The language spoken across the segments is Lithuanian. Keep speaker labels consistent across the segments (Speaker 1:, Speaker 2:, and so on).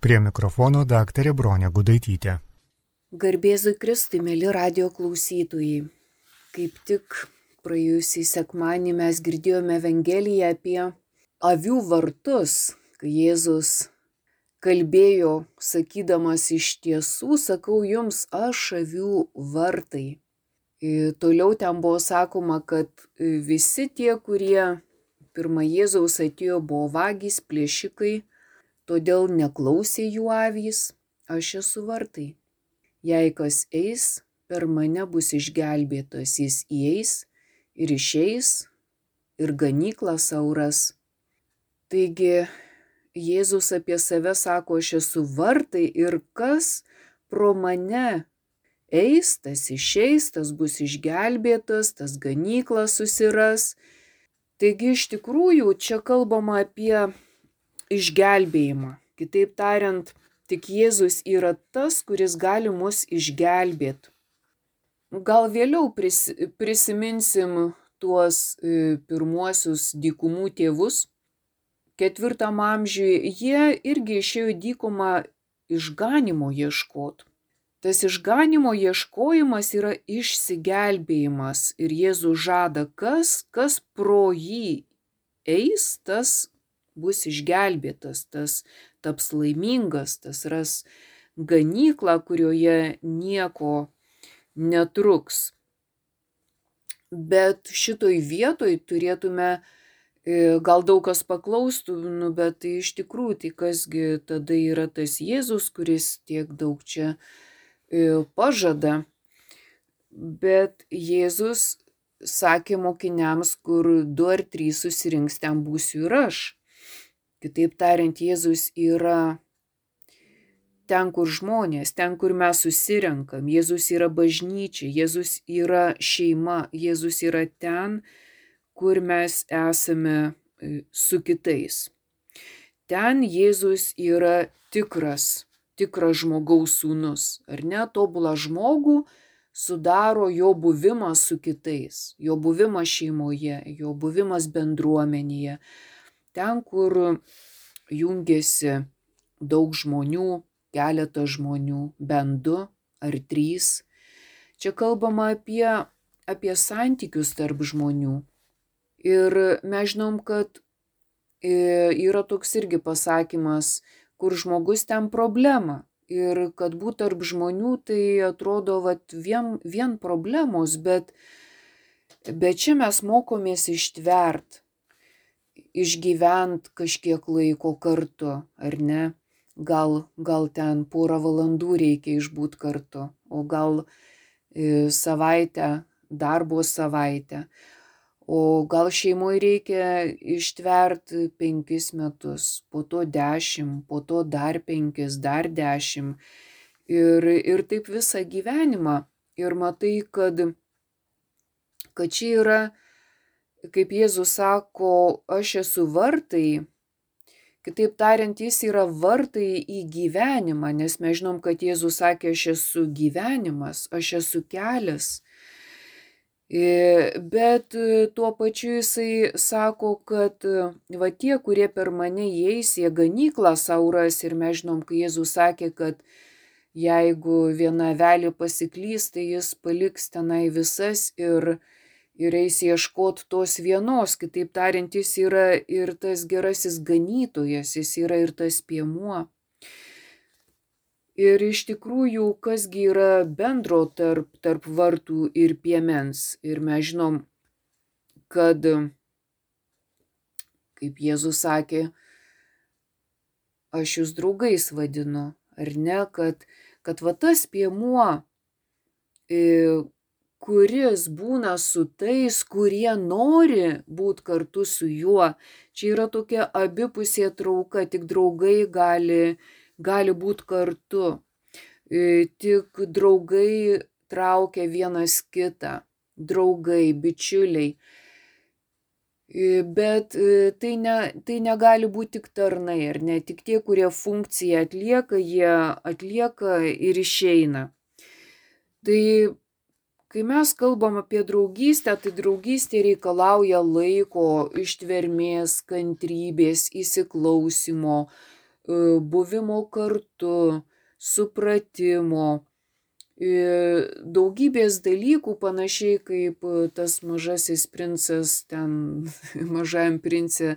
Speaker 1: Prie mikrofono daktarė Bronė Gudaitytė.
Speaker 2: Garbėzui Kristui, mėly radio klausytojai. Kaip tik praėjusį sekmanį mes girdėjome Evangeliją apie avių vartus, kai Jėzus kalbėjo, sakydamas iš tiesų, sakau jums, aš avių vartai. Ir toliau ten buvo sakoma, kad visi tie, kurie pirmą Jėzaus atėjo, buvo vagys, plėšikai, todėl neklausė jų avys, aš esu vartai. Jei kas eis, per mane bus išgelbėtas, jis įeis ir išeis ir ganykla sauras. Taigi Jėzus apie save sako, aš esu vartai ir kas pro mane eis, tas išeis, tas bus išgelbėtas, tas ganykla susiras. Taigi iš tikrųjų čia kalbama apie išgelbėjimą. Kitaip tariant, tik Jėzus yra tas, kuris gali mus išgelbėti. Gal vėliau pris, prisiminsim tuos e, pirmuosius dykumų tėvus. Ketvirtam amžiui jie irgi išėjo dykumą išganimo ieškoti. Tas išganimo ieškojimas yra išsigelbėjimas ir Jėzus žada, kas, kas pro jį eis, tas bus išgelbėtas, tas taps laimingas, tas ras ganyklą, kurioje nieko netruks. Bet šitoj vietoj turėtume, e, gal daug kas paklaustų, nu, bet tai iš tikrųjų, tai kasgi tada yra tas Jėzus, kuris tiek daug čia e, pažada. Bet Jėzus sakė mokiniams, kur du ar trys susirinks, ten būsiu ir aš. Kitaip tariant, Jėzus yra ten, kur žmonės, ten, kur mes susirenkam. Jėzus yra bažnyčia, Jėzus yra šeima, Jėzus yra ten, kur mes esame e, su kitais. Ten Jėzus yra tikras, tikras žmogaus sūnus. Ar ne, tobulą žmogų sudaro jo buvimas su kitais, jo buvimas šeimoje, jo buvimas bendruomenėje ten, kur jungiasi daug žmonių, keletas žmonių, bent du ar trys. Čia kalbama apie, apie santykius tarp žmonių. Ir mes žinom, kad e, yra toks irgi pasakymas, kur žmogus ten problema. Ir kad būt tarp žmonių, tai atrodo vat, vien, vien problemos, bet, bet čia mes mokomės ištvert išgyvent kažkiek laiko kartu, ar ne? Gal, gal ten porą valandų reikia išbūt kartu, o gal e, savaitę, darbo savaitę. O gal šeimoje reikia ištvert penkis metus, po to dešimt, po to dar penkis, dar dešimt. Ir, ir taip visą gyvenimą. Ir matai, kad, kad čia yra kaip Jėzus sako, aš esu vartai, kitaip tariant, jis yra vartai į gyvenimą, nes mes žinom, kad Jėzus sakė, aš esu gyvenimas, aš esu kelias. Bet tuo pačiu jisai sako, kad va tie, kurie per mane įeis, jie ganyklą sauras ir mes žinom, kai Jėzus sakė, kad jeigu viena velė pasiklys, tai jis paliks tenai visas ir, ir eis ieškot tos vienos, kitaip tariant, jis yra ir tas gerasis ganytojas, jis yra ir tas piemuo. Ir iš tikrųjų, kasgi yra bendro tarp, tarp vartų ir piemens. Ir mes žinom, kad, kaip Jėzus sakė, aš jūs draugais vadinu, ar ne, kad, kad va tas piemuo, kuris būna su tais, kurie nori būti kartu su juo. Čia yra tokia abipusė trauka, tik draugai gali, gali būti kartu. E, tik draugai traukia vienas kitą. Draugai, bičiuliai. E, bet e, tai, ne, tai negali būti tik tarnai, ar ne? Tik tie, kurie funkciją atlieka, jie atlieka ir išeina. Tai kai mes kalbam apie draugystę tai draugystė reikalauja laiko ištvermės kantrybės įsiklausymo buvimo kartu, supratimo, daugybės dalykų, panašiai kaip tas mažasis princas ten mažajam princė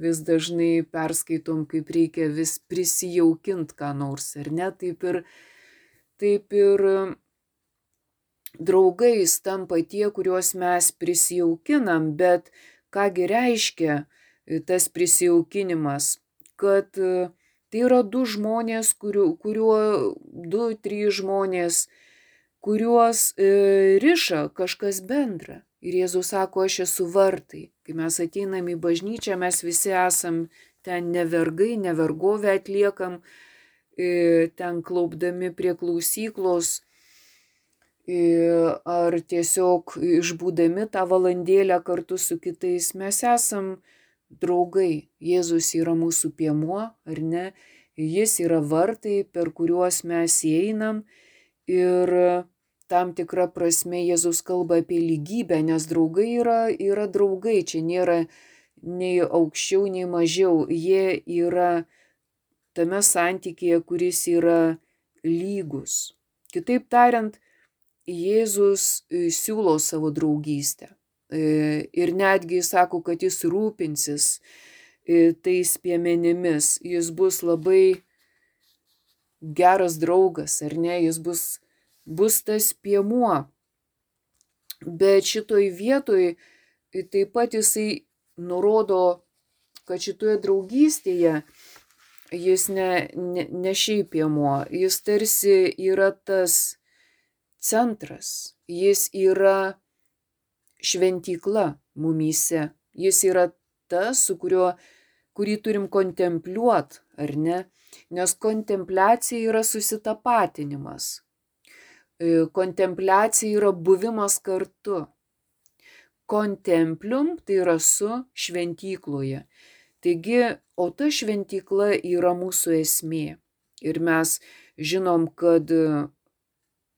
Speaker 2: vis dažnai perskaitom, kaip reikia vis prisijaukint ką nors, ar ne, taip ir, taip ir draugais tampa tie, kuriuos mes prisijaukinam, bet kągi reiškia tas prisijaukinimas, kad tai yra du žmonės, kuriuo, kuriuo du, trys žmonės, kuriuos e, riša kažkas bendra. Ir Jėzus sako, aš esu vartai. Kai mes ateinam į bažnyčią, mes visi esam ten nevergai, nevergovę atliekam, e, ten klaupdami prie klausyklos e, ar tiesiog išbūdami tą valandėlę kartu su kitais. Mes esam draugai. Jėzus yra mūsų piemuo, ar ne? Jis yra vartai, per kuriuos mes įeinam ir tam tikra prasme Jėzus kalba apie lygybę, nes draugai yra, yra draugai, čia nėra nei aukščiau, nei mažiau, jie yra tame santykėje, kuris yra lygus. Kitaip tariant, Jėzus e, siūlo savo draugystę. E, ir netgi sako, kad jis rūpinsis e, tais piemenimis, jis bus labai geras draugas, ar ne, jis bus bus tas piemuo. Bet šitoj vietoj taip pat jisai nurodo, kad šitoje draugystėje jis ne, ne, ne šiaip piemuo, jis tarsi yra tas centras, jis yra šventykla mumyse, jis yra tas, su kuriuo, kurį turim kontempliuot, ar ne? Nes kontempliacija yra susitapatinimas. E, kontempliacija yra buvimas kartu. Kontemplium tai yra su šventykloje. Taigi, o ta šventykla yra mūsų esmė. Ir mes žinom, kad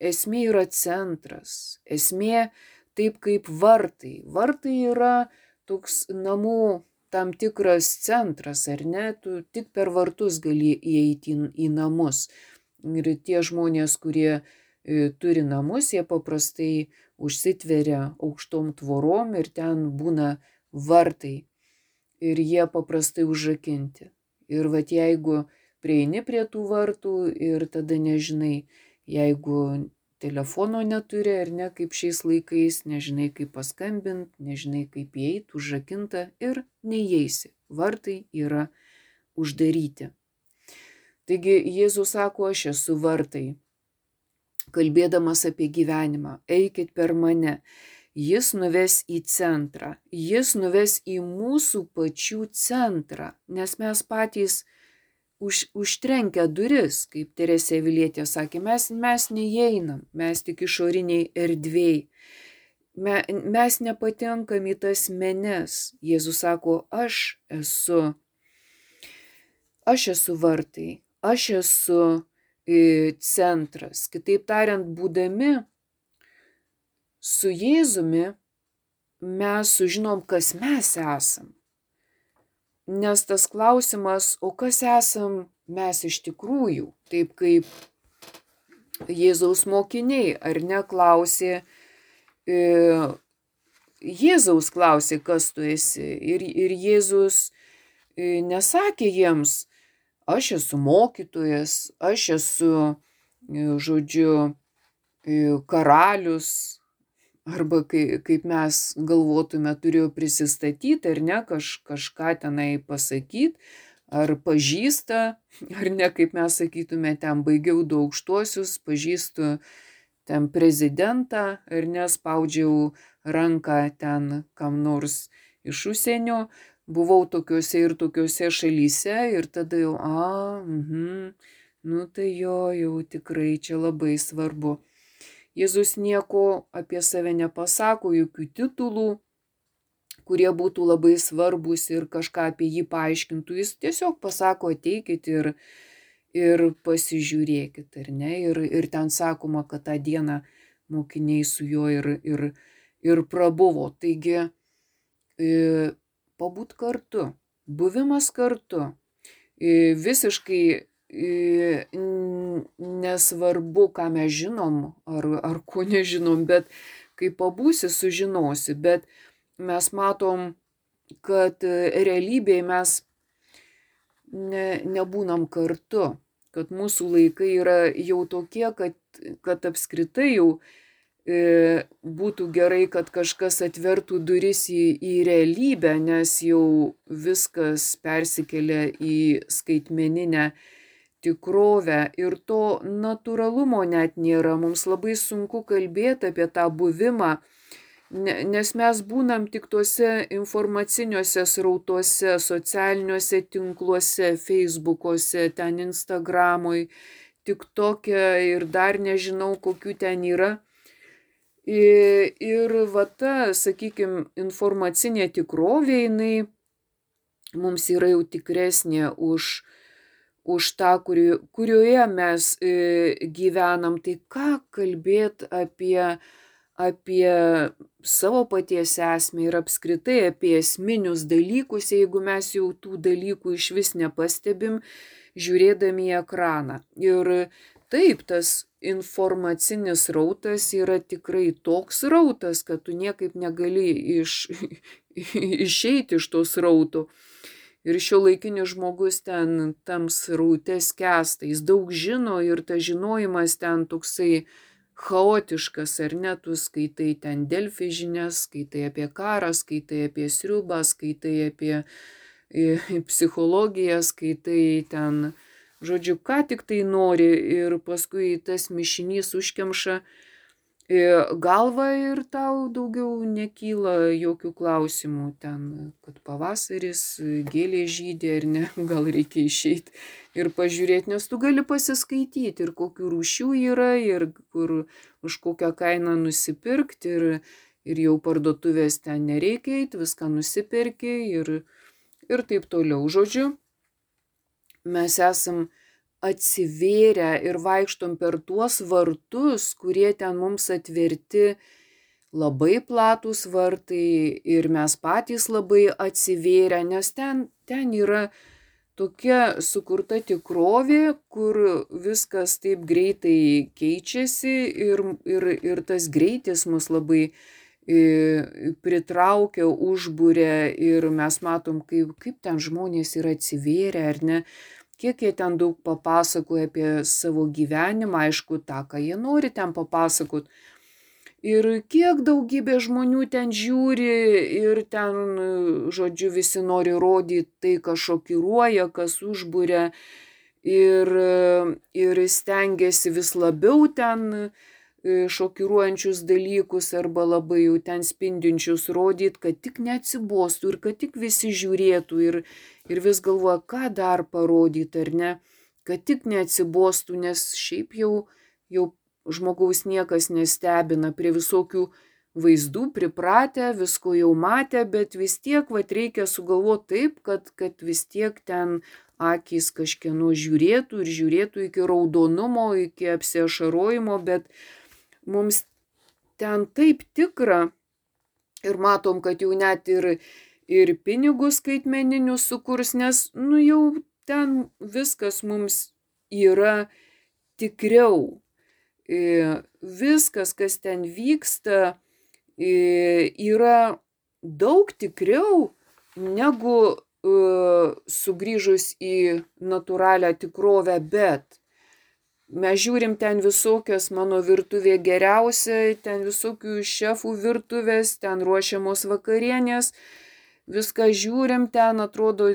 Speaker 2: esmė yra centras. Esmė taip kaip vartai. Vartai yra toks namų tam tikras centras, ar ne? Tu tik per vartus gali įeiti į namus. Ir tie žmonės, kurie E, turi namus, jie paprastai užsitveria aukštom tvorom ir ten būna vartai. Ir jie paprastai užrakinti. Ir vad jeigu prieini prie tų vartų ir tada nežinai, jeigu telefono neturi ar ne kaip šiais laikais, nežinai kaip paskambinti, nežinai kaip įeiti, užrakinta ir neįeisi. Vartai yra uždaryti. Taigi Jėzus sako, aš esu vartai kalbėdamas apie gyvenimą, eikit per mane. Jis nuves į centrą, jis nuves į mūsų pačių centrą, nes mes patys už, užtrenkę duris, kaip Teresė Vilietė sakė, mes, mes neįeinam, mes tik išoriniai erdvėjai. Me, mes nepatenkam į tas menes. Jėzus sako, aš esu. Aš esu vartai, aš esu centras. Kitaip tariant, būdami su Jėzumi, mes sužinom, kas mes esam. Nes tas klausimas, o kas esam mes iš tikrųjų, taip kaip Jėzaus mokiniai, ar neklausė, e, Jėzaus klausė, kas tu esi. Ir, ir Jėzus e, nesakė jiems, aš esu mokytojas, aš esu, e, žodžiu, e, karalius, arba kai, kaip mes galvotume, turėjo prisistatyti ar ne, kaž, kažką tenai pasakyti, ar pažįsta, ar ne, kaip mes sakytume, ten baigiau du aukštuosius, pažįstu ten prezidentą, ar nespaudžiau ranką ten kam nors iš užsienio, buvau tokiuose ir tokiuose šalyse ir tada jau, a, mhm, nu tai jo, jau tikrai čia labai svarbu. Jėzus nieko apie save nepasako, jokių titulų, kurie būtų labai svarbus ir kažką apie jį paaiškintų. Jis tiesiog pasako, ateikit ir, ir pasižiūrėkit, ar ne? Ir, ir ten sakoma, kad tą dieną mokiniai su juo ir, ir, ir prabuvo. Taigi, e, pabūt kartu, buvimas kartu. visiškai nesvarbu, ką mes žinom ar, ar ko nežinom, bet kai pabūsi, sužinosi. Bet mes matom, kad realybėje mes ne, nebūnam kartu, kad mūsų laikai yra jau tokie, kad, kad apskritai jau e, būtų gerai, kad kažkas atvertų duris į, į realybę, nes jau viskas persikelia į skaitmeninę tikrovę ir to natūralumo net nėra. Mums labai sunku kalbėti apie tą buvimą nes mes būnam tik tuose informaciniuose srautuose, socialiniuose tinkluose, Facebookuose, ten Instagramui, tik tokia ir dar nežinau, kokių ten yra. Ir, ir va ta, sakykime, informacinė tikrovė, jinai mums yra jau tikresnė už, už tą, kuri, kurioje mes e, gyvenam. Tai ką kalbėti apie apie savo paties esmę ir apskritai apie esminius dalykus, jeigu mes jau tų dalykų iš vis nepastebim, žiūrėdami į ekraną. Ir taip, tas informacinis rautas yra tikrai toks rautas, kad tu niekaip negali iš, išeiti iš tos rautų. Ir šio laikinis žmogus ten tam sraute skęsta, jis daug žino ir tas žinojimas ten toksai chaotiškas, ar ne, tu skaitai ten delfi žinias, skaitai apie karą, skaitai apie sriubą, skaitai apie psichologiją, skaitai ten, žodžiu, ką tik tai nori ir paskui tas mišinys užkemša galvą ir tau daugiau nekyla jokių klausimų ten, kad pavasaris, gėlė žydė ar ne, gal reikia išeiti ir pažiūrėti, nes tu gali pasiskaityti ir kokių rūšių yra ir kur už kokią kainą nusipirkti ir, ir jau parduotuvės ten nereikia eiti, viską nusipirki ir, ir taip toliau. Žodžiu, mes esam atsivėrę ir vaikštom per tuos vartus, kurie ten mums atverti labai platūs vartai ir mes patys labai atsivėrę, nes ten, ten yra tokia sukurta tikrovė, kur viskas taip greitai keičiasi ir, ir, ir tas greitis mus labai pritraukia, užbūrė ir mes matom, kaip, kaip ten žmonės yra atsivėrę ar ne kiek jie ten daug papasakoja apie savo gyvenimą, aišku, tą, ką jie nori ten papasakot. Ir kiek daugybė žmonių ten žiūri ir ten, žodžiu, visi nori rodyti tai, kas šokiruoja, kas užbūrė ir, ir stengiasi vis labiau ten E, šokiruojančius dalykus arba labai jau ten spindinčius rodyt, kad tik neatsibostų ir kad tik visi žiūrėtų ir, ir vis galvoja, ką dar parodyti ar ne, kad tik neatsibostų, nes šiaip jau, jau žmogaus niekas nestebina prie visokių vaizdų pripratę, visko jau matę, bet vis tiek vat, reikia sugalvoti taip, kad, kad vis tiek ten akis kažkieno žiūrėtų ir žiūrėtų iki raudonumo, iki apsiašarojimo, bet mums ten taip tikra ir matom, kad jau net ir, ir pinigus skaitmeninius sukurs, nes, nu jau ten viskas mums yra tikriau. E, viskas, kas ten vyksta, e, yra daug tikriau negu e, sugrįžus į natūralią tikrovę, bet Mes žiūrim ten visokias mano virtuvė geriausia, ten visokių šefų virtuvės, ten ruošiamos vakarienės, viską žiūrim ten, atrodo,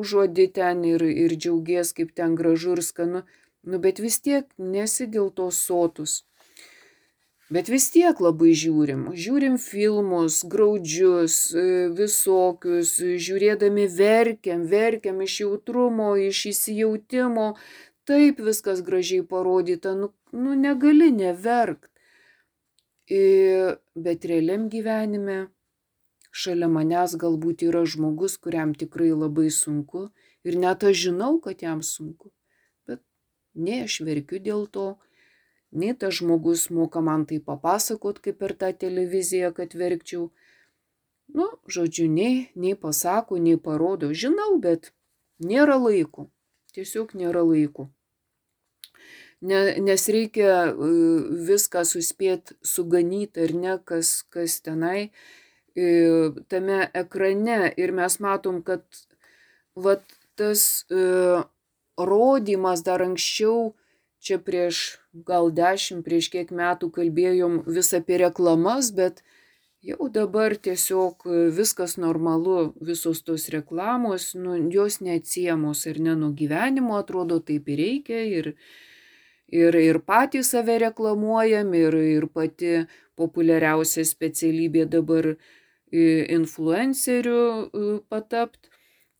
Speaker 2: užuodi ten ir, ir džiaugies, kaip ten gražu ir skanu, nu bet vis tiek nesi dėl to sotus. Bet vis tiek labai žiūrim. Žiūrim filmus, graudžius, visokius, žiūrėdami verkiam, verkiam iš jautrumo, iš įsijautimo, taip viskas gražiai parodyta, nu, nu negali neverkt. Ir, bet realiam gyvenime šalia manęs galbūt yra žmogus, kuriam tikrai labai sunku ir net aš žinau, kad jam sunku. Bet nei aš verkiu dėl to, nei tas žmogus moka man tai papasakot kaip per tą televiziją, kad verkčiau. Nu, žodžiu, nei, nei pasako, nei parodo, žinau, bet nėra laiko. Tiesiog nėra laikų. Ne, nes reikia e, viską suspėti suganyti ar ne, kas, kas tenai e, tame ekrane. Ir mes matom, kad vat, tas e, rodymas dar anksčiau, čia prieš gal dešimt, prieš kiek metų kalbėjom vis apie reklamas, bet Jau dabar tiesiog viskas normalu, visos tos reklamos, nu, jos neatsiemos ir ne nuo gyvenimo, atrodo, taip ir reikia. Ir, ir, ir patys save reklamuojam, ir, ir pati populiariausia specialybė dabar influencerių patapt.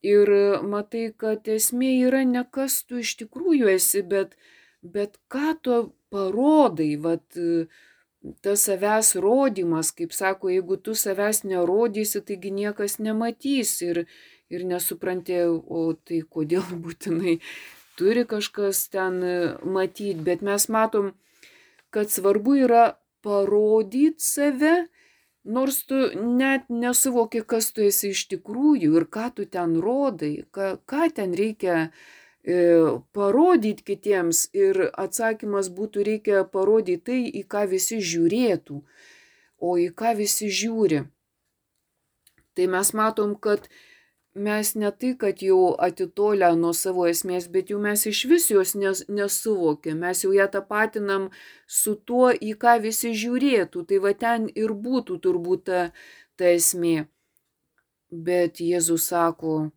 Speaker 2: Ir matai, kad esmė yra ne kas tu iš tikrųjų esi, bet, bet ką tu parodai, vat, tas savęs rodymas, kaip sako, jeigu tu savęs nerodysi, taigi niekas nematys ir, ir nesupranti, o tai kodėl būtinai turi kažkas ten matyti, bet mes matom, kad svarbu yra parodyti save, nors tu net nesuvoki, kas tu esi iš tikrųjų ir ką tu ten rodai, ką, ką ten reikia E, parodyti kitiems ir atsakymas būtų reikia parodyti tai, į ką visi žiūrėtų, o į ką visi žiūri. Tai mes matom, kad mes ne tai, kad jau atitolę nuo savo esmės, bet jau mes iš vis jos nes, nesuvokiam, mes jau ją tapatinam su tuo, į ką visi žiūrėtų. Tai va ten ir būtų turbūt ta, ta esmė. Bet Jėzus sako,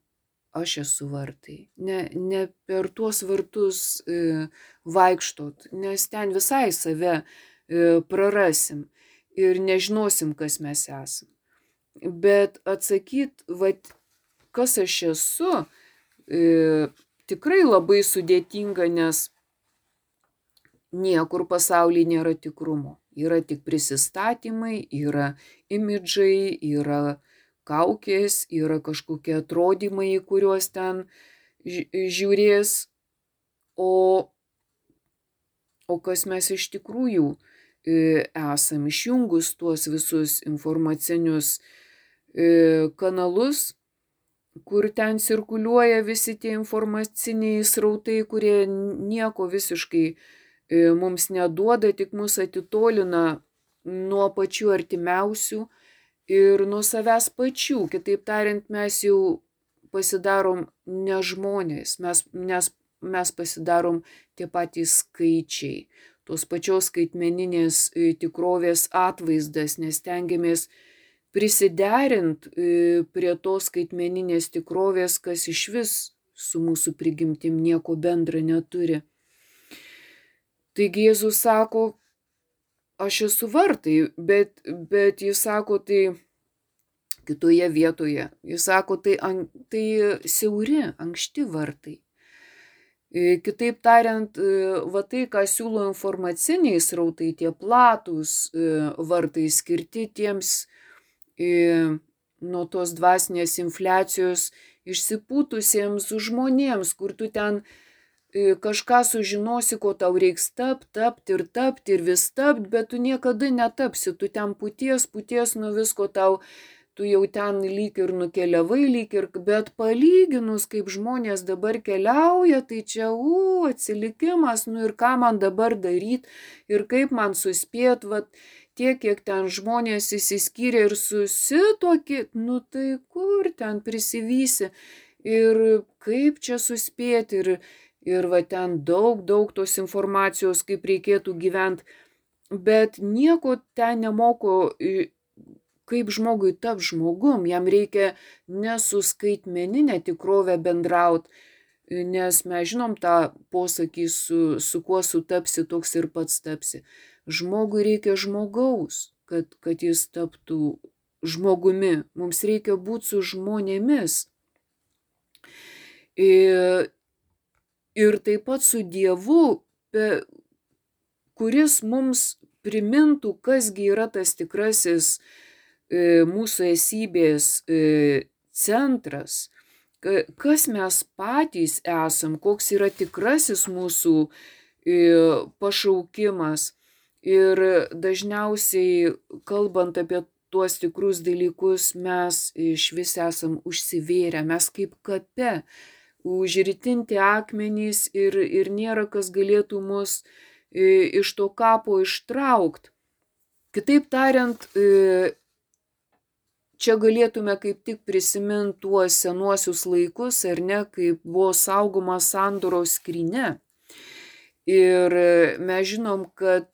Speaker 2: aš esu vartai. Ne, ne per tuos vartus e, vaikštot, nes ten visai save e, prarasim ir nežinosim, kas mes esam. Bet atsakyt, vat, kas aš esu, e, tikrai labai sudėtinga, nes niekur pasaulyje nėra tikrumo. Yra tik prisistatymai, yra imidžai, yra kaukės, yra kažkokie atrodymai, kuriuos ten žiūrės, o, o kas mes iš tikrųjų e, esam išjungus tuos visus informacinius e, kanalus, kur ten cirkuliuoja visi tie informaciniai srautai, kurie nieko visiškai e, mums neduoda, tik mus atitolina nuo pačių artimiausių ir nuo savęs pačių. Kitaip tariant, mes jau pasidarom ne žmonės, mes, nes mes pasidarom tie patys skaičiai, tos pačios skaitmeninės e, tikrovės atvaizdas, nes tengiamės prisiderint e, prie tos skaitmeninės tikrovės, kas iš vis su mūsų prigimtim nieko bendra neturi. Taigi Jėzus sako, aš esu vartai, bet, bet jis sako tai kitoje vietoje. Jis sako, tai, tai siauri, ankšti vartai. E, kitaip tariant, e, va tai, ką siūlo informaciniai srautai, tie platūs e, vartai skirti tiems nuo tos dvasinės infliacijos išsipūtusiems žmonėms, kur tu ten kažką sužinosi, ko tau reiks tapt, tapt ir tapt ir vis tapt, bet tu niekada netapsi, tu ten puties, puties nuo visko tau, tu jau ten lyg ir nukeliavai, lyg ir, bet palyginus, kaip žmonės dabar keliauja, tai čia, u, atsilikimas, nu ir ką man dabar daryti ir kaip man suspėt, vat, tiek, kiek ten žmonės įsiskyrė ir susitokė, nu tai kur ten prisivysi ir kaip čia suspėti ir ir va ten daug, daug tos informacijos, kaip reikėtų gyventi, bet nieko ten nemoko, kaip žmogui tap žmogum, jam reikia nesuskaitmeninę tikrovę bendrauti, nes mes žinom tą posakį, su, su kuo sutapsi, toks ir pats tapsi. Žmogui reikia žmogaus, kad, kad jis taptų žmogumi. Mums reikia būti su žmonėmis. Ir, ir taip pat su Dievu, kuris mums primintų, kasgi yra tas tikrasis e, mūsų esybės e, centras, kas mes patys esam, koks yra tikrasis mūsų e, pašaukimas. Ir dažniausiai, kalbant apie tuos tikrus dalykus, mes iš vis esam užsivėrę, mes kaip kape užritinti akmenys ir, ir nėra kas galėtų mus e, iš to kapo ištraukti. Kitaip tariant, e, čia galėtume kaip tik prisiminti tuos senuosius laikus, ar ne, kaip buvo saugoma sandoros skrinė. Ir mes žinom, kad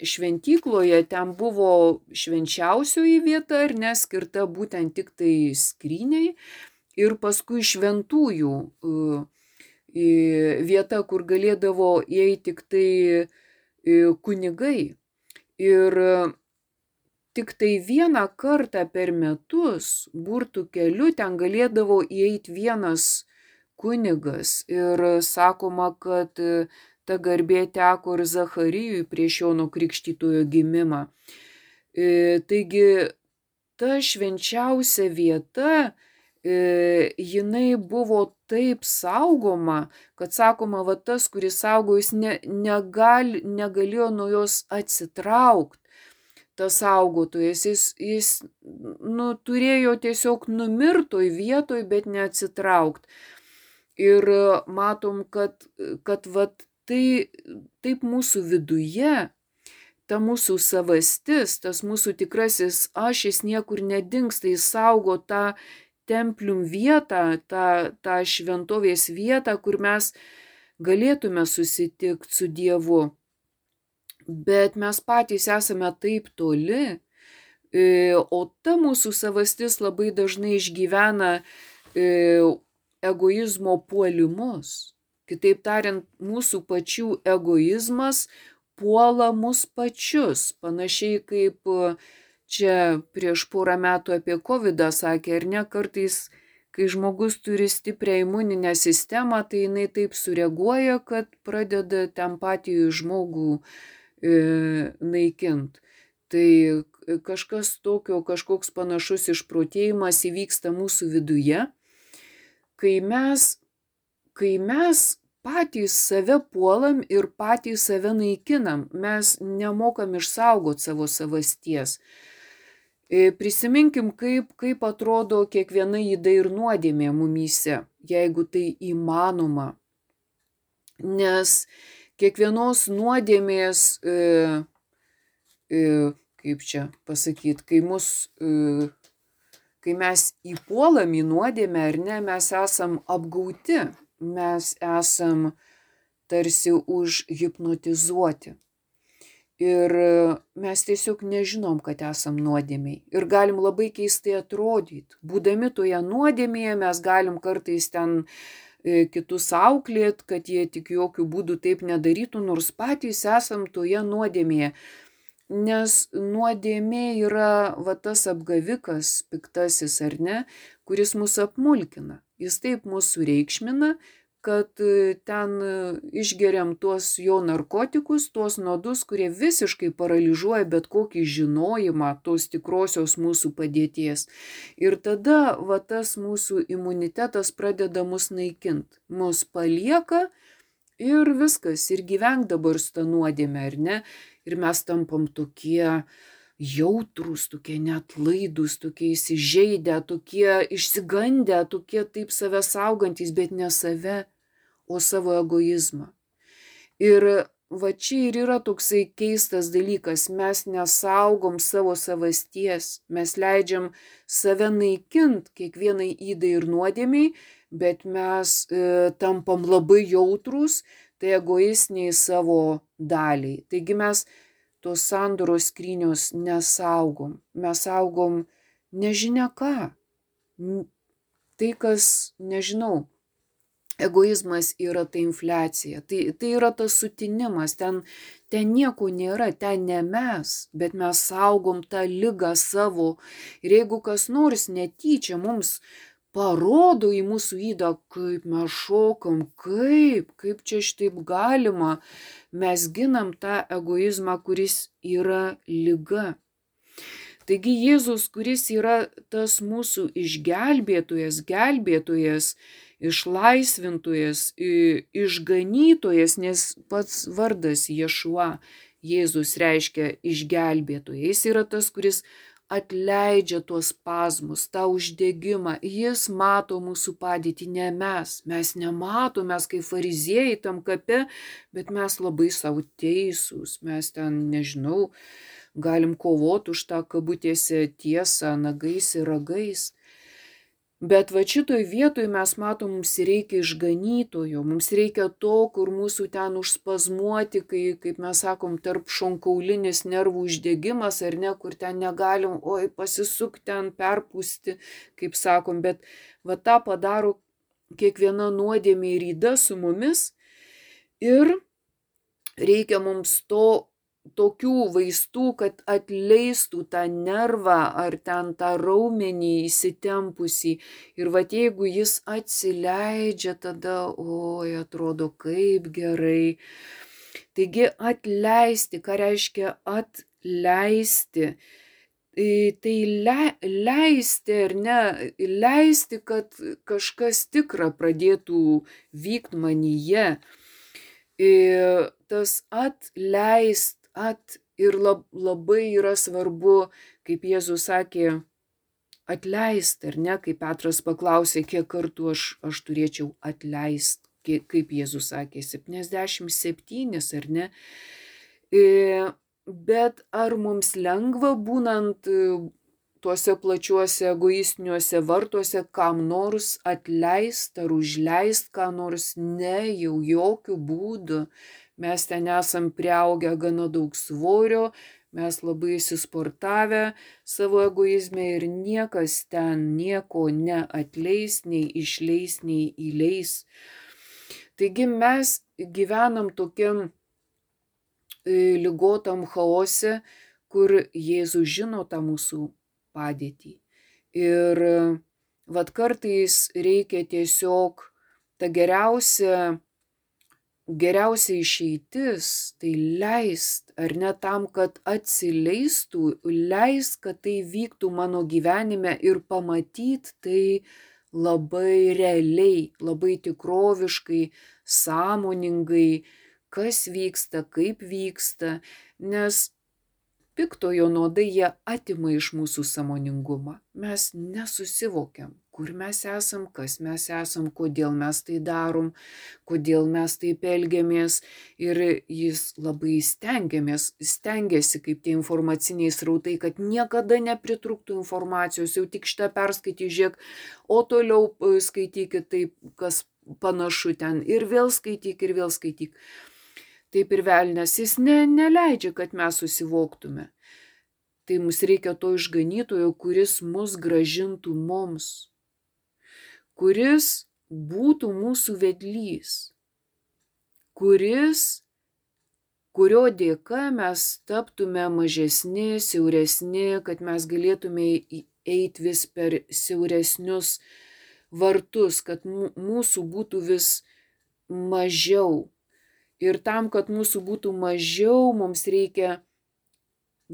Speaker 2: šventykloje ten buvo švenčiausioji vieta, ar neskirta būtent tik tai skryniai. Ir paskui šventųjų vieta, kur galėdavo įeiti tik tai kunigai. Ir tik tai vieną kartą per metus burtų keliu ten galėdavo įeiti vienas kunigas. Ir sakoma, kad ta garbė teko ir Zacharijui prieš Jono Krikštytojo gimimą. E, taigi ta švenčiausia vieta, e, jinai buvo taip saugoma, kad sakoma, va tas, kuris saugo, jis ne, negal, negalėjo nuo jos atsitraukti. Tas saugotojas, jis, jis nu, turėjo tiesiog numirtoj vietoj, bet neatsitraukti. Ir matom, kad, kad vat, tai taip mūsų viduje, ta mūsų savastis, tas mūsų tikrasis aš, jis niekur nedingsta, jis saugo tą templium vietą, tą, tą šventovės vietą, kur mes galėtume susitikti su Dievu. Bet mes patys esame taip toli, e, o ta mūsų savastis labai dažnai išgyvena e, egoizmo puolimus. Kitaip tariant, mūsų pačių egoizmas puola mus pačius, panašiai kaip čia prieš porą metų apie COVID sakė, ar ne, kartais, kai žmogus turi stiprią imuninę sistemą, tai jinai taip sureaguoja, kad pradeda ten patį žmogų e, naikint. Tai kažkas tokio, kažkoks panašus išprotėjimas įvyksta mūsų viduje, kai mes kai mes patys save puolam ir patys save naikinam, mes nemokam išsaugoti savo savasties. E, prisiminkim, kaip, kaip atrodo kiekviena įda ir nuodėmė mumyse, jeigu tai įmanoma. Nes kiekvienos nuodėmės, e, e, kaip čia pasakyti, kai, mus, e, kai mes įpuolam į nuodėmę ar ne, mes esam apgauti mes esam tarsi užhipnotizuoti. Ir mes tiesiog nežinom, kad esam nuodėmiai. Ir galim labai keistai atrodyti. Būdami toje nuodėmėje mes galim kartais ten e, kitus auklėt, kad jie tik jokių būdų taip nedarytų, nors patys esam toje nuodėmėje. Nes nuodėmė yra va tas apgavikas, piktasis ar ne, kuris mus apmulkina. Jis taip mūsų reikšmina, kad e, ten e, išgeriam tuos jo narkotikus, tuos nuodus, kurie visiškai paralyžiuoja bet kokį žinojimą tos tikrosios mūsų padėties. Ir tada va tas mūsų imunitetas pradeda mus naikinti. Mus palieka ir viskas, ir gyvenk dabar su tą nuodėmę, ar ne? Ir mes tampam tokie, jautrus, tokie net laidus, tokie įsižeidę, tokie išsigandę, tokie taip save saugantis, bet ne save, o savo egoizmą. Ir va čia ir yra toksai keistas dalykas, mes nesaugom savo savasties, mes leidžiam save naikint kiekvienai įdai ir nuodėmiai, bet mes e, tampam labai jautrus, tai egoistiniai savo daliai. Taigi mes tos sandoros skrynios nesaugom. Mes saugom nežinia ką. Tai, kas, nežinau, egoizmas yra ta infliacija. Tai, tai yra tas sutinimas, ten, ten nieko nėra, ten ne mes, bet mes saugom tą lygą savo. Ir jeigu kas nors netyčia mums parodo į mūsų įdą, kaip mes šokam, kaip, kaip čia šitaip galima, mes ginam tą egoizmą, kuris yra lyga. Taigi Jėzus, kuris yra tas mūsų išgelbėtojas, gelbėtojas, išlaisvintojas, išganytojas, nes pats vardas Ješua Jėzus reiškia išgelbėtojas. Jis yra tas, kuris atleidžia tuos pasmus, tą uždegimą. Jis mato mūsų padėtį, ne mes. Mes nematom, mes kaip fariziejai tam kape, bet mes labai savo teisūs. Mes ten, nežinau, galim kovoti už tą kabutėse tiesą, nagais ir ragais. Bet va šitoj vietoj mes matom, mums reikia išganytojo, mums reikia to, kur mūsų ten užspazmuoti, kai, kaip mes sakom, tarp šonkaulinis nervų uždegimas ar ne, kur ten negalim, oi, pasisuk ten, perpūsti, kaip sakom, bet va tą padaro kiekviena nuodėmė ir įda su mumis ir reikia mums to tokių vaistų, kad atleistų tą nervą ar ten tą raumenį įsitempusi. Ir va jeigu jis atsileidžia, tada, oi, atrodo kaip gerai. Taigi atleisti, ką reiškia atleisti? Tai le, leisti ar ne, leisti, kad kažkas tikra pradėtų vykti manyje. Ir tas atleist at ir lab, labai yra svarbu, kaip Jėzus sakė, atleist, ar ne, kaip Petras paklausė, kiek kartų aš, aš turėčiau atleist, kaip Jėzus sakė, 77 ar ne. E, bet ar mums lengva būnant e, tuose plačiuose egoistiniuose vartuose kam nors atleist ar užleist ką nors, ne, jau jokių būdų mes ten esam priaugę gana daug svorio, mes labai įsisportavę savo egoizme ir niekas ten nieko neatleis, nei išleis, nei įleis. Taigi mes gyvenam tokiam e, lygotam chaose, kur Jėzus žino tą mūsų padėtį. Ir vad kartais reikia tiesiog tą geriausią geriausia išeitis tai leist, ar ne tam, kad atsileistų, leist, kad tai vyktų mano gyvenime ir pamatyt tai labai realiai, labai tikroviškai, sąmoningai, kas vyksta, kaip vyksta, nes piktojo nuodai jie atima iš mūsų samoningumą. Mes nesusivokiam, kur mes esam, kas mes esam, kodėl mes tai darom, kodėl mes taip elgiamės. Ir jis labai stengiamės, stengiasi, kaip tie informaciniai srautai, kad niekada nepritrūktų informacijos, jau tik šitą perskaityti, žiūrėk, o toliau e, skaitykit taip, kas panašu ten ir vėl skaityk, ir vėl skaityk taip ir velnės jis ne, neleidžia, kad mes susivoktume. Tai mums reikia to išganytojo, kuris mus gražintų mums, kuris būtų mūsų vedlys, kuris, kurio dėka mes taptume mažesni, siauresni, kad mes galėtume eiti vis per siauresnius vartus, kad mūsų būtų vis mažiau Ir tam, kad mūsų būtų mažiau, mums reikia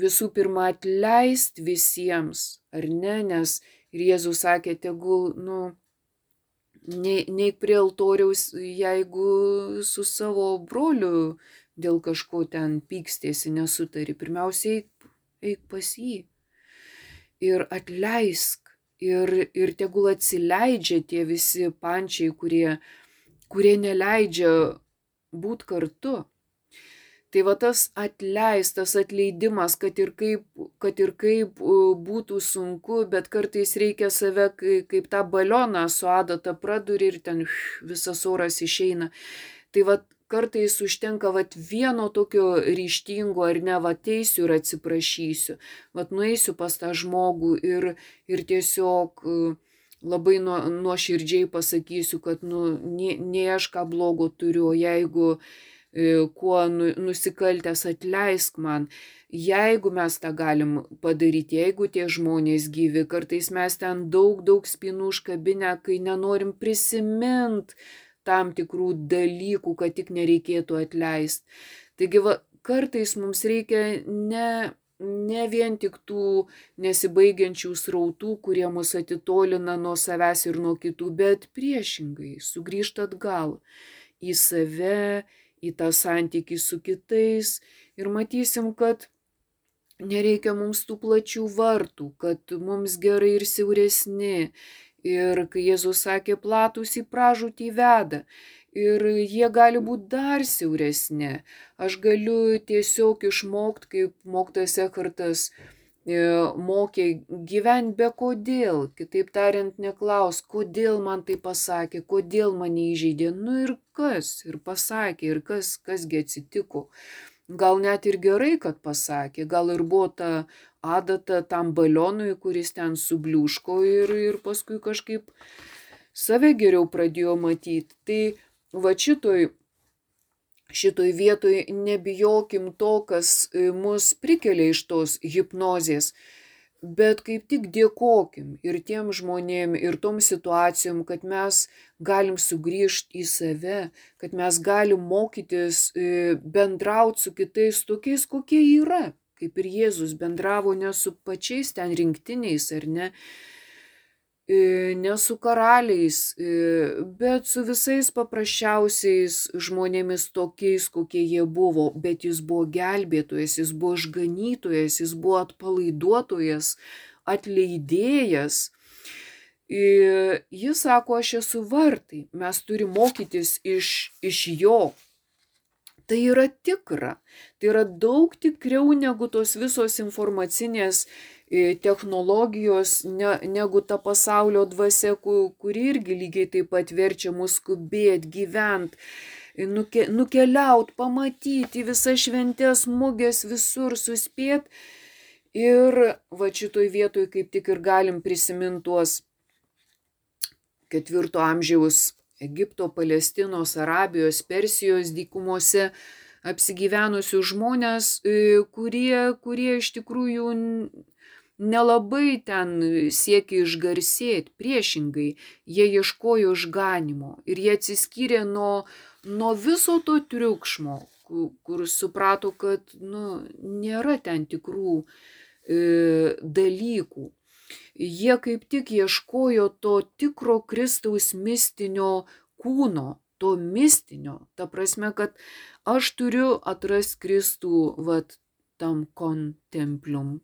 Speaker 2: visų pirma atleisti visiems, ar ne, nes ir Jėzus sakė, tegul, nu, neik prie altoriaus, jeigu su savo broliu dėl kažko ten pykstėsi, nesutari. Pirmiausia, eik, eik pas jį ir atleisk. Ir, ir tegul atsileidžia tie visi pančiai, kurie, kurie neleidžia būt kartu. Tai va tas atleistas atleidimas, kad ir kaip, kad ir kaip būtų sunku, bet kartais reikia save kaip tą balioną su adata praduri ir ten visas oras išeina. Tai va kartais užtenka va vieno tokio ryštingo ar ne va teisiu ir atsiprašysiu. Va nueisiu pas tą žmogų ir, ir tiesiog labai nuoširdžiai pasakysiu, kad nu, nie, nie aš ką blogo turiu, jeigu e, kuo nu, nusikaltęs atleisk man, jeigu mes tą galim padaryti, jeigu tie žmonės gyvi, kartais mes ten daug, daug spinų užkabinę, kai nenorim prisimint tam tikrų dalykų, kad tik nereikėtų atleisti. Taigi va, kartais mums reikia ne ne vien tik tų nesibaigiančių srautų, kurie mus atitolina nuo savęs ir nuo kitų, bet priešingai sugrįžti atgal į save, į tą santykį su kitais ir matysim, kad nereikia mums tų plačių vartų, kad mums gerai ir siauresni. Ir kai Jėzus sakė, platus į pražūtį veda. Ir jie gali būti dar siauresni. Aš galiu tiesiog išmokti, kaip moktas Ekartas e, mokė gyventi be kodėl. Kitaip tariant, neklaus, kodėl man tai pasakė, kodėl mane įžeidė. Nu ir kas? Ir pasakė, ir kas, kasgi atsitiko. Gal net ir gerai, kad pasakė, gal ir buvo ta adata tam balionui, kuris ten subliūško ir, ir paskui kažkaip save geriau pradėjo matyti. Tai va šitoj, šitoj vietoj nebijokim to, kas e, mus prikelia iš tos hipnozės, bet kaip tik dėkokim ir tiem žmonėm, ir tom situacijom, kad mes galim sugrįžti į save, kad mes galim mokytis e, bendrauti su kitais tokiais, kokie yra, kaip ir Jėzus bendravo ne su pačiais ten rinktiniais ar ne, ne su karaliais, e, bet su visais paprasčiausiais žmonėmis tokiais, kokie jie buvo, bet jis buvo gelbėtojas, jis buvo išganytojas, jis buvo atpalaiduotojas, atleidėjas. Jis sako, aš esu vartai, mes turime mokytis iš, iš jo. Tai yra tikra, tai yra daug tikriau negu tos visos informacinės technologijos, ne, negu ta pasaulio dvasia, kuri irgi lygiai taip pat verčia mus skubėti, gyventi, nuke, nukeliauti, pamatyti visas šventės, mugės, visur suspėti. Ir va šitoj vietoj kaip tik ir galim prisiminti tuos ketvirto amžiaus Egipto, Palestinos, Arabijos, Persijos dykumose apsigyvenusius žmonės, kurie, kurie iš tikrųjų nelabai ten siekia išgarsėti, priešingai, jie ieškojo išganimo ir jie atsiskyrė nuo, nuo viso to triukšmo, kur, kur suprato, kad nu, nėra ten tikrų e, dalykų. Jie kaip tik ieškojo to tikro Kristaus mistinio kūno, to mistinio. Ta prasme, kad aš turiu atrasti Kristų, vad, tam kontemplium,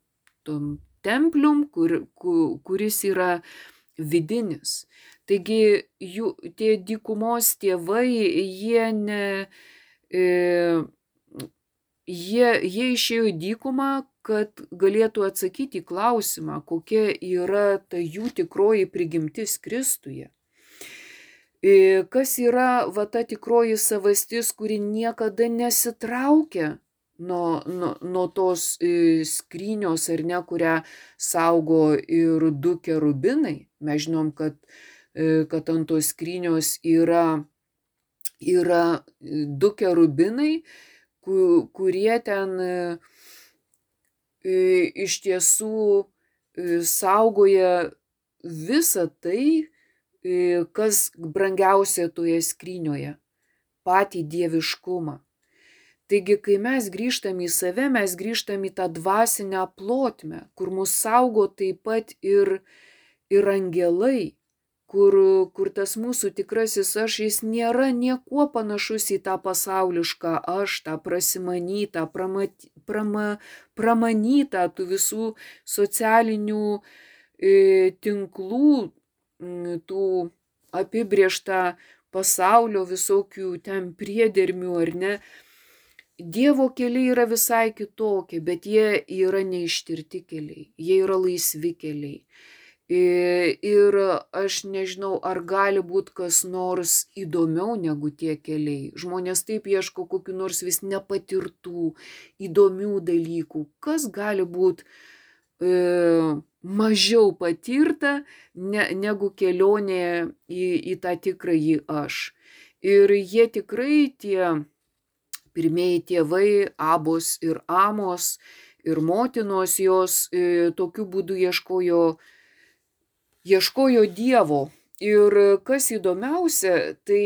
Speaker 2: tam templium, kur, kur, kuris yra vidinis. Taigi jų, tie dykumos tėvai, jie, ne, e, jie, jie išėjo į dykumą, kad galėtų atsakyti į klausimą, kokia yra ta jų tikroji prigimtis Kristuje. E, kas yra va ta tikroji savastis, kuri niekada nesitraukia nuo, nuo, nuo tos e, skrynios ar ne, kurią saugo ir du kerubinai. Mes žinom, kad, e, kad ant tos skrynios yra, yra du kerubinai, kurie ten iš tiesų saugoja visą tai, kas brangiausia toje skrynioje - patį dieviškumą. Taigi, kai mes grįžtam į save, mes grįžtam į tą dvasinę plotmę, kur mus saugo taip pat ir, ir angelai, kur, kur tas mūsų tikrasis aš, jis nėra niekuo panašus į tą pasaulišką aš, tą prasimanytą, pramat, prama, pramanytą tų visų socialinių e, tinklų, tų apibrieštą pasaulio visokių ten priedermių ar ne. Dievo keliai yra visai kitokie, bet jie yra neištirti keliai, jie yra laisvi keliai. Ir aš nežinau, ar gali būti kas nors įdomiau negu tie keliai. Žmonės taip ieško kokiu nors vis nepatirtų, įdomių dalykų. Kas gali būti e, mažiau patirta ne, negu kelionė į, į tą tikrąjį aš. Ir jie tikrai tie pirmieji tėvai, abos ir amos ir motinos jos e, tokiu būdu ieškojo, ieškojo Dievo. Ir kas įdomiausia, tai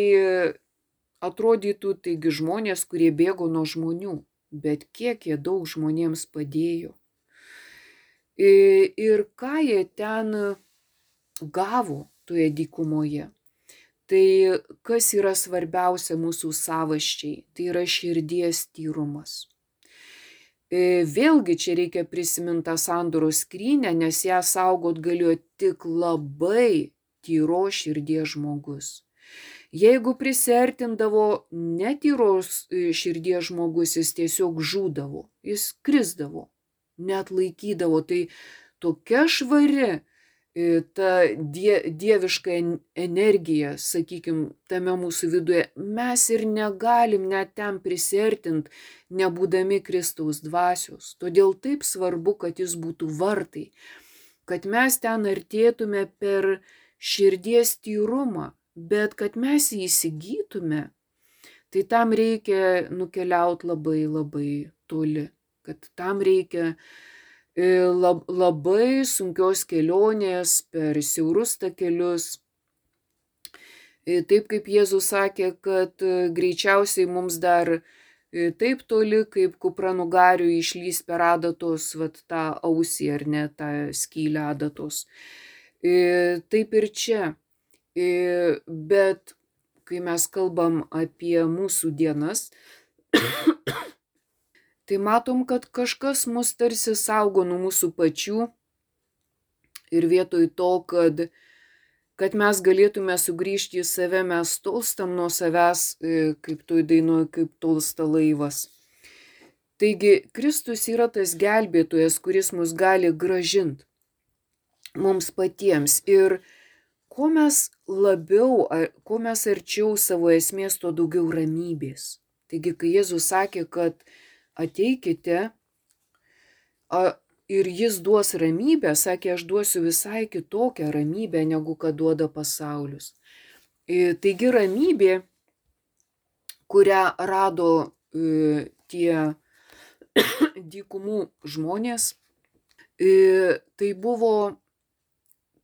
Speaker 2: atrodytų, taigi žmonės, kurie bėgo nuo žmonių, bet kiek jie daug žmonėms padėjo. Ir ką jie ten gavo toje dykumoje. Tai kas yra svarbiausia mūsų savaščiai, tai yra širdies tyrumas. E, vėlgi čia reikia prisiminti tą sandoros skrynę, nes ją saugot galėjo tik labai tyro širdies žmogus. Jeigu prisertindavo netyros e, širdies žmogus, jis tiesiog žūdavo, jis krizdavo, net laikydavo. Tai tokia švari ta die, dieviška energija, sakykime, tame mūsų viduje, mes ir negalim net ten prisertint, nebūdami Kristaus dvasios. Todėl taip svarbu, kad jis būtų vartai, kad mes ten artėtume per širdies tyrumą, bet kad mes jį įsigytume, tai tam reikia nukeliauti labai labai toli, kad tam reikia lab, labai sunkios kelionės per siaurus takelius. E, taip kaip Jėzus sakė, kad e, greičiausiai mums dar taip toli, kaip kupranugarių išlys per adatos, vat, tą ausį ar ne tą skylę adatos. Taip ir čia. Bet kai mes kalbam apie mūsų dienas, tai matom, kad kažkas mus tarsi saugo nuo mūsų pačių ir vietoj to, kad, kad mes galėtume sugrįžti į save, mes tolstam nuo savęs, e, kaip tu dainuoji, kaip tolsta laivas. Taigi Kristus yra tas gelbėtojas, kuris mus gali gražinti mums patiems. Ir kuo mes labiau, kuo mes arčiau savo esmės, tuo daugiau ramybės. Taigi, kai Jėzus sakė, kad ateikite a, ir jis duos ramybę, sakė, aš duosiu visai kitokią ramybę, negu kad duoda pasaulius. E, taigi ramybė, kurią rado e, tie dykumų žmonės, e, tai buvo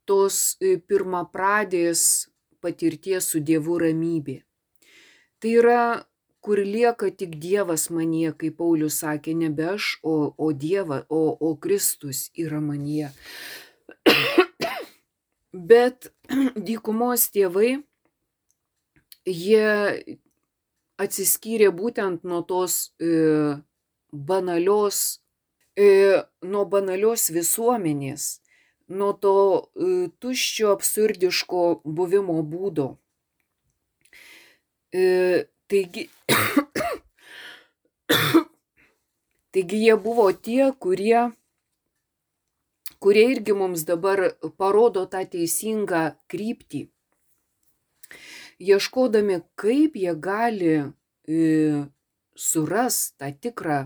Speaker 2: tos pirmapradės patirties su Dievu ramybė. Tai yra kur lieka tik Dievas manyje, kaip Paulius sakė, nebe aš, o, o Dievas, o, o Kristus yra manyje. Bet dykumos tėvai, jie atsiskyrė būtent nuo tos e, banalios, e, nuo banalios visuomenės, nuo to e, tuščio absurdiško buvimo būdo. E, Taigi, taigi jie buvo tie, kurie, kurie irgi mums dabar parodo tą teisingą kryptį, ieškodami, kaip jie gali e, suras tą tikrą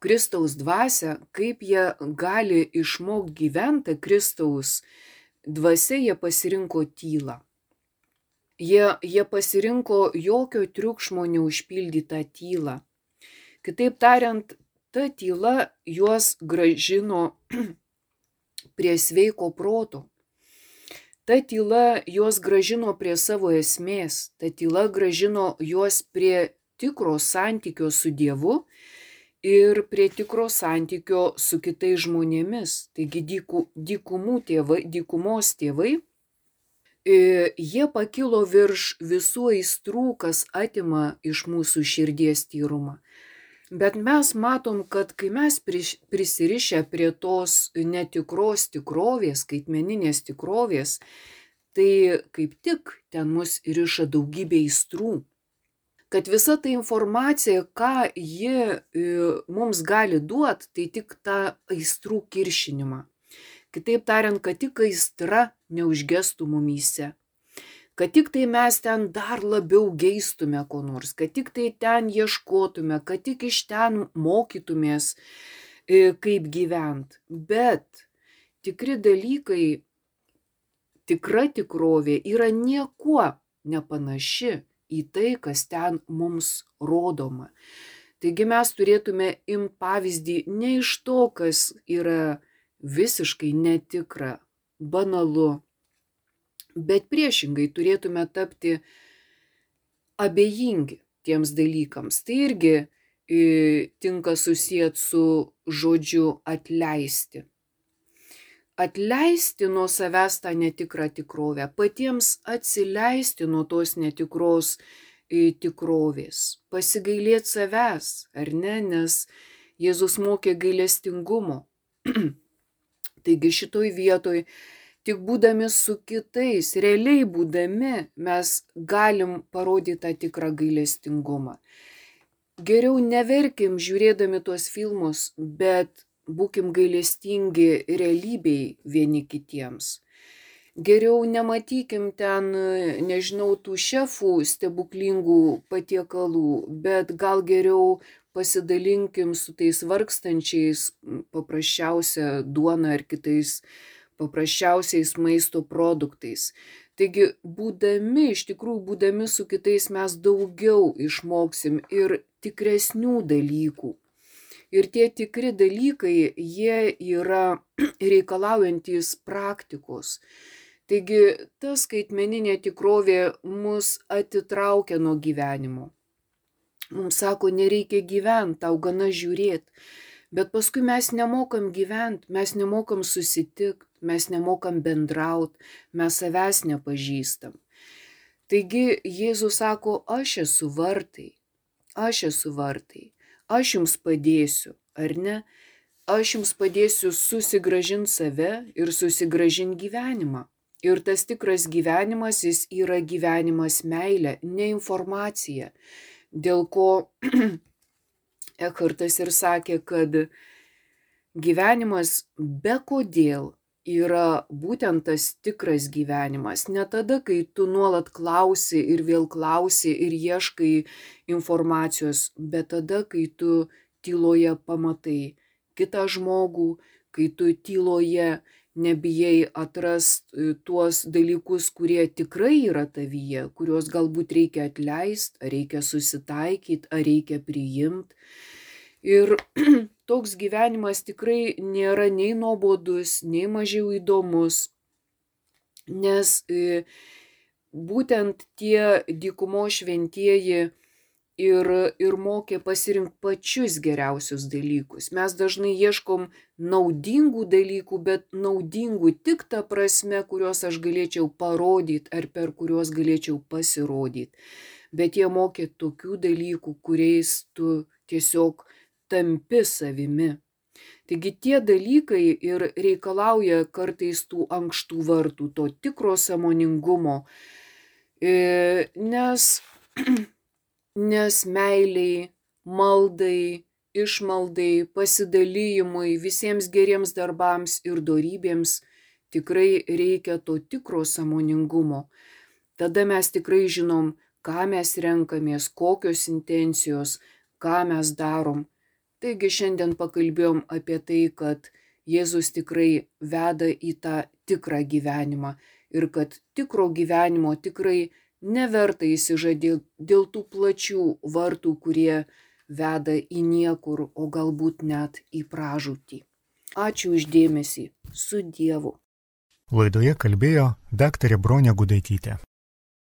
Speaker 2: Kristaus dvasę, kaip jie gali išmokti gyventi Kristaus dvasia, jie pasirinko tylą. Jie, jie pasirinko jokio triukšmo neužpildytą tylą. Kitaip tariant, ta tyla juos gražino prie sveiko proto. Ta tyla juos gražino prie savo esmės, ta tyla gražino juos prie tikro santykio su Dievu ir prie tikro santykio su kitais žmonėmis. Taigi dykumų tėvai, dykumos tėvai jie pakilo virš visų aistrų, kas atima iš mūsų širdies tyrumą. Bet mes matom, kad kai mes prisirišę prie tos netikros tikrovės, skaitmeninės tikrovės, tai kaip tik ten mus riša daugybė aistrų. Kad visa ta informacija, ką ji e, mums gali duoti, tai tik tą aistrų kiršinimą. Kitaip tariant, kad tik aistra neužgestų mumyse. Kad tik tai mes ten dar labiau geistume ko nors, kad tik tai ten ieškotume, kad tik iš ten mokytumės, e, kaip gyvent. Bet tikri dalykai, tikra tikrovė yra niekuo nepanaši į tai, kas ten mums rodoma. Taigi mes turėtume imti pavyzdį ne iš to, kas yra visiškai netikra, banalu, bet priešingai turėtume tapti abejingi tiems dalykams. Tai irgi e, tinka susijęti su žodžiu atleisti. Atleisti nuo savęs tą netikrą tikrovę, patiems atsileisti nuo tos netikros tikrovės, pasigailėti savęs, ar ne, nes Jėzus mokė gailestingumo. Taigi šitoj vietoj tik būdami su kitais, realiai būdami, mes galim parodyti tą tikrą gailestingumą. Geriau neverkim žiūrėdami tuos filmus, bet būkim gailestingi realybei vieni kitiems. Geriau nematykim ten, nežinau, tų šefų stebuklingų patiekalų, bet gal geriau pasidalinkim su tais vargstančiais paprasčiausia duona ar kitais paprasčiausiais maisto produktais. Taigi, būdami, iš tikrųjų, būdami su kitais mes daugiau išmoksim ir tikresnių dalykų. Ir tie tikri dalykai, jie yra reikalaujantis praktikos. Taigi ta skaitmeninė tikrovė mus atitraukia nuo gyvenimo. Mums sako, nereikia gyventi, tau gana žiūrėti. Bet paskui mes nemokam gyventi, mes nemokam susitikti, mes nemokam bendrauti, mes savęs nepažįstam. Taigi Jėzus sako, aš esu vartai, aš esu vartai aš jums padėsiu, ar ne? Aš jums padėsiu susigražinti save ir susigražinti gyvenimą. Ir tas tikras gyvenimas, jis yra gyvenimas meilė, ne informacija. Dėl ko Ekartas ir sakė, kad gyvenimas be kodėl yra būtent tas tikras gyvenimas. Ne tada, kai tu nuolat klausi ir vėl klausi ir ieškai informacijos, bet tada, kai tu tyloje pamatai kitą žmogų, kai tu tyloje nebijai atrast e, tuos dalykus, kurie tikrai yra tavyje, kuriuos galbūt reikia atleisti, ar reikia susitaikyti, ar reikia priimti. Ir toks gyvenimas tikrai nėra nei nuobodus, nei mažiau įdomus, nes e, būtent tie dykumo šventieji ir, ir mokė pasirinkti pačius geriausius dalykus. Mes dažnai ieškom naudingų dalykų, bet naudingų tik ta prasme, kuriuos aš galėčiau parodyti ar per kuriuos galėčiau pasirodyti. Bet jie mokė tokių dalykų, kuriais tu tiesiog tampi savimi. Taigi tie dalykai ir reikalauja kartais tų ankštų vartų, to tikro samoningumo, e, nes, nes meiliai, maldai, išmaldai, pasidalyjimui, visiems geriems darbams ir darybėms tikrai reikia to tikro samoningumo. Tada mes tikrai žinom, ką mes renkamės, kokios intencijos, ką mes darom taigi šiandien pakalbėjom apie tai kad jėzus tikrai veda į tą tikrą gyvenimą ir kad tikro gyvenimo tikrai neverta išsižadėti dėl tų plačių vartų, kurie veda į niekur, o galbūt net į pražūtį. Ačiū uždėmesį. Su Dievu.
Speaker 1: Laidoje kalbėjo daktarė Bronė Gudaitytė.